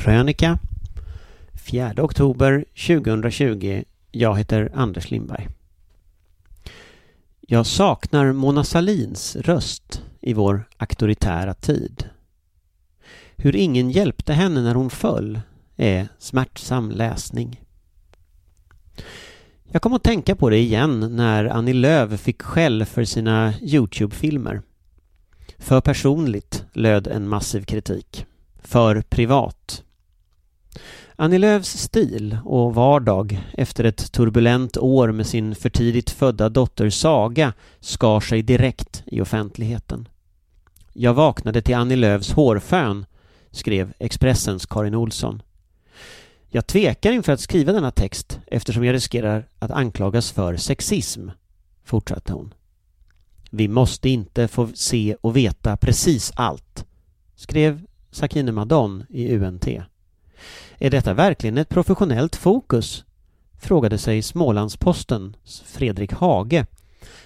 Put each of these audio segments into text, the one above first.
Krönika 4 oktober 2020. Jag heter Anders Lindberg. Jag saknar Mona Salins röst i vår auktoritära tid. Hur ingen hjälpte henne när hon föll är smärtsam läsning. Jag kom att tänka på det igen när Annie Lööf fick skäll för sina Youtube-filmer. För personligt, löd en massiv kritik. För privat. Annie Lööfs stil och vardag efter ett turbulent år med sin för tidigt födda dotter Saga skar sig direkt i offentligheten. Jag vaknade till Annie Lööfs hårfön, skrev Expressens Karin Olsson. Jag tvekar inför att skriva denna text eftersom jag riskerar att anklagas för sexism, fortsatte hon. Vi måste inte få se och veta precis allt, skrev Sakine Madon i UNT. Är detta verkligen ett professionellt fokus? frågade sig Smålandspostens Fredrik Hage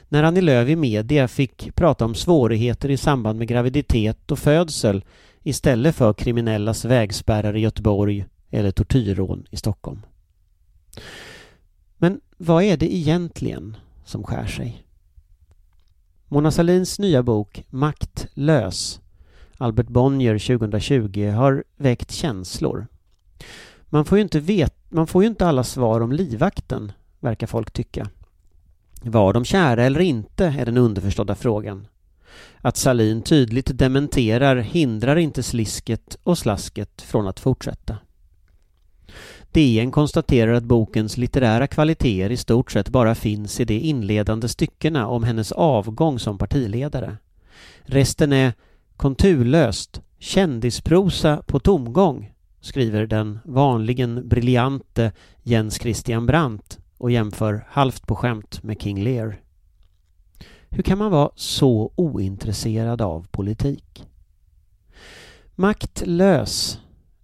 när Annie Lööf i media fick prata om svårigheter i samband med graviditet och födsel istället för kriminellas vägspärrar i Göteborg eller tortyrrån i Stockholm. Men vad är det egentligen som skär sig? Mona Salins nya bok Maktlös Albert Bonnier 2020 har väckt känslor. Man får ju inte, vet, man får ju inte alla svar om livvakten, verkar folk tycka. Var de kära eller inte är den underförstådda frågan. Att Salin tydligt dementerar hindrar inte slisket och slasket från att fortsätta. DN konstaterar att bokens litterära kvaliteter i stort sett bara finns i de inledande styckena om hennes avgång som partiledare. Resten är konturlöst kändisprosa på tomgång, skriver den vanligen briljante Jens Christian Brandt och jämför halvt på skämt med King Lear. Hur kan man vara så ointresserad av politik? Maktlös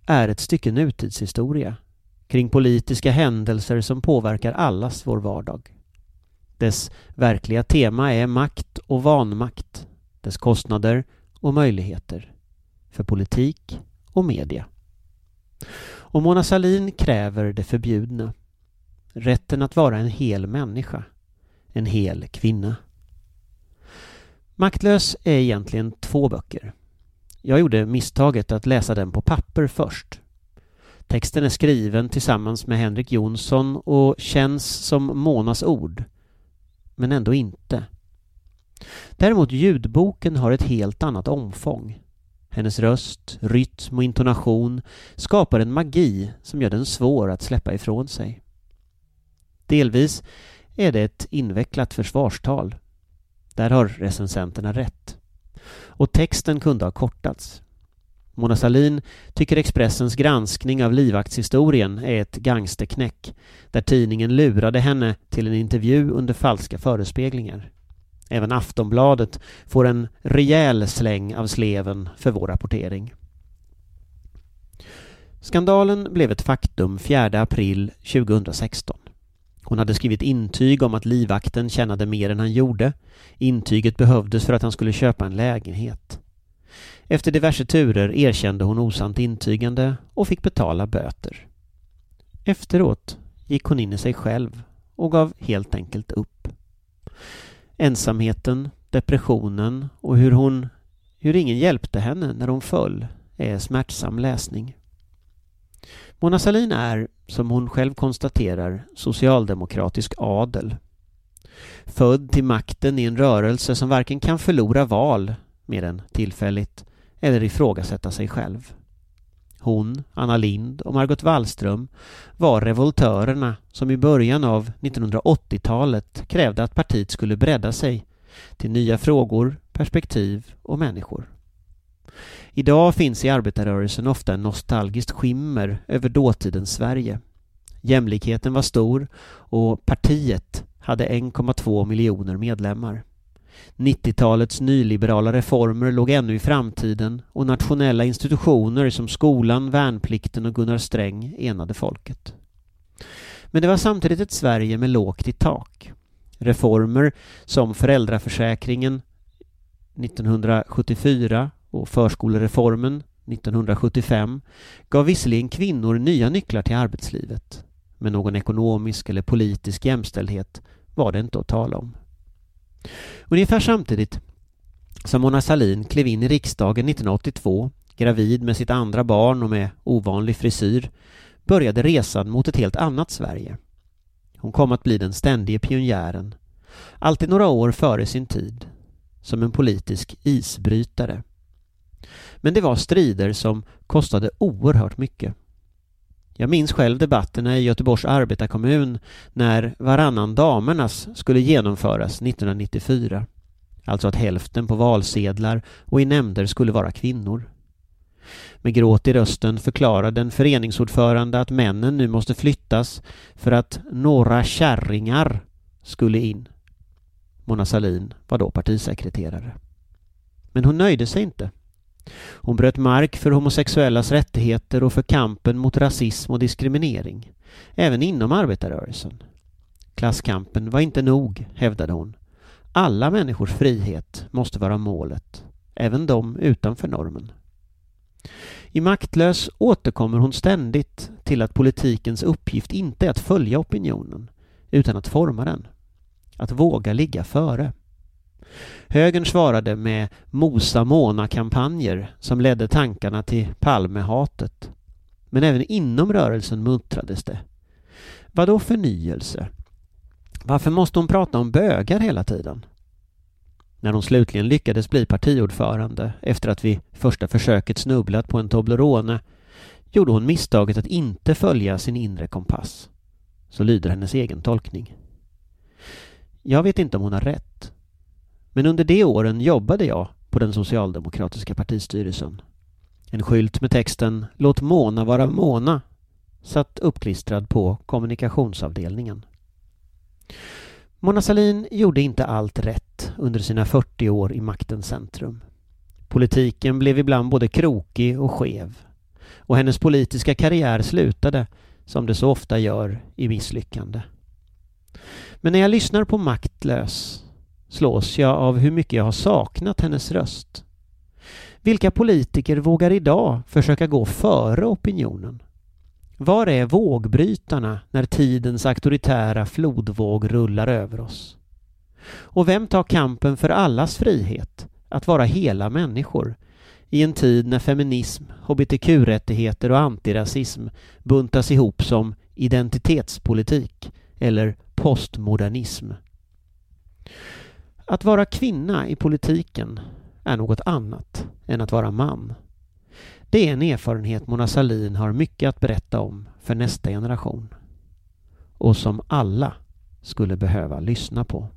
är ett stycke nutidshistoria kring politiska händelser som påverkar allas vår vardag. Dess verkliga tema är makt och vanmakt, dess kostnader och möjligheter för politik och media. Och Mona Salin kräver det förbjudna. Rätten att vara en hel människa. En hel kvinna. Maktlös är egentligen två böcker. Jag gjorde misstaget att läsa den på papper först. Texten är skriven tillsammans med Henrik Jonsson och känns som Monas ord. Men ändå inte. Däremot ljudboken har ett helt annat omfång. Hennes röst, rytm och intonation skapar en magi som gör den svår att släppa ifrån sig. Delvis är det ett invecklat försvarstal. Där har recensenterna rätt. Och texten kunde ha kortats. Mona Salin tycker Expressens granskning av livvaktshistorien är ett gangsterknäck där tidningen lurade henne till en intervju under falska förespeglingar. Även Aftonbladet får en rejäl släng av sleven för vår rapportering. Skandalen blev ett faktum 4 april 2016. Hon hade skrivit intyg om att livvakten tjänade mer än han gjorde. Intyget behövdes för att han skulle köpa en lägenhet. Efter diverse turer erkände hon osant intygande och fick betala böter. Efteråt gick hon in i sig själv och gav helt enkelt upp. Ensamheten, depressionen och hur hon hur ingen hjälpte henne när hon föll är smärtsam läsning. Mona Sahlin är, som hon själv konstaterar, socialdemokratisk adel. Född till makten i en rörelse som varken kan förlora val, mer än tillfälligt, eller ifrågasätta sig själv. Hon, Anna Lind och Margot Wallström var revoltörerna som i början av 1980-talet krävde att partiet skulle bredda sig till nya frågor, perspektiv och människor. Idag finns i arbetarrörelsen ofta en nostalgiskt skimmer över dåtidens Sverige. Jämlikheten var stor och partiet hade 1,2 miljoner medlemmar. 90-talets nyliberala reformer låg ännu i framtiden och nationella institutioner som skolan, värnplikten och Gunnar Sträng enade folket. Men det var samtidigt ett Sverige med lågt i tak. Reformer som föräldraförsäkringen 1974 och förskolereformen 1975 gav visserligen kvinnor nya nycklar till arbetslivet men någon ekonomisk eller politisk jämställdhet var det inte att tala om. Ungefär samtidigt som Mona Sahlin klev in i riksdagen 1982, gravid med sitt andra barn och med ovanlig frisyr, började resan mot ett helt annat Sverige. Hon kom att bli den ständige pionjären, alltid några år före sin tid, som en politisk isbrytare. Men det var strider som kostade oerhört mycket. Jag minns själv debatterna i Göteborgs arbetarkommun när varannan damernas skulle genomföras 1994. Alltså att hälften på valsedlar och i nämnder skulle vara kvinnor. Med gråt i rösten förklarade en föreningsordförande att männen nu måste flyttas för att några kärringar skulle in. Mona Salin var då partisekreterare. Men hon nöjde sig inte. Hon bröt mark för homosexuellas rättigheter och för kampen mot rasism och diskriminering, även inom arbetarrörelsen. Klasskampen var inte nog, hävdade hon. Alla människors frihet måste vara målet, även de utanför normen. I Maktlös återkommer hon ständigt till att politikens uppgift inte är att följa opinionen, utan att forma den. Att våga ligga före. Högern svarade med Mosa-Mona-kampanjer som ledde tankarna till Palmehatet. Men även inom rörelsen muttrades det. Vad då förnyelse? Varför måste hon prata om bögar hela tiden? När hon slutligen lyckades bli partiordförande efter att vid första försöket snubblat på en Toblerone gjorde hon misstaget att inte följa sin inre kompass. Så lyder hennes egen tolkning. Jag vet inte om hon har rätt. Men under de åren jobbade jag på den socialdemokratiska partistyrelsen. En skylt med texten ”Låt Mona vara Mona” satt uppklistrad på kommunikationsavdelningen. Mona Sahlin gjorde inte allt rätt under sina 40 år i maktens centrum. Politiken blev ibland både krokig och skev. Och hennes politiska karriär slutade, som det så ofta gör, i misslyckande. Men när jag lyssnar på Maktlös slås jag av hur mycket jag har saknat hennes röst. Vilka politiker vågar idag försöka gå före opinionen? Var är vågbrytarna när tidens auktoritära flodvåg rullar över oss? Och vem tar kampen för allas frihet, att vara hela människor, i en tid när feminism, hbtq-rättigheter och antirasism buntas ihop som identitetspolitik eller postmodernism? Att vara kvinna i politiken är något annat än att vara man. Det är en erfarenhet Mona Sahlin har mycket att berätta om för nästa generation. Och som alla skulle behöva lyssna på.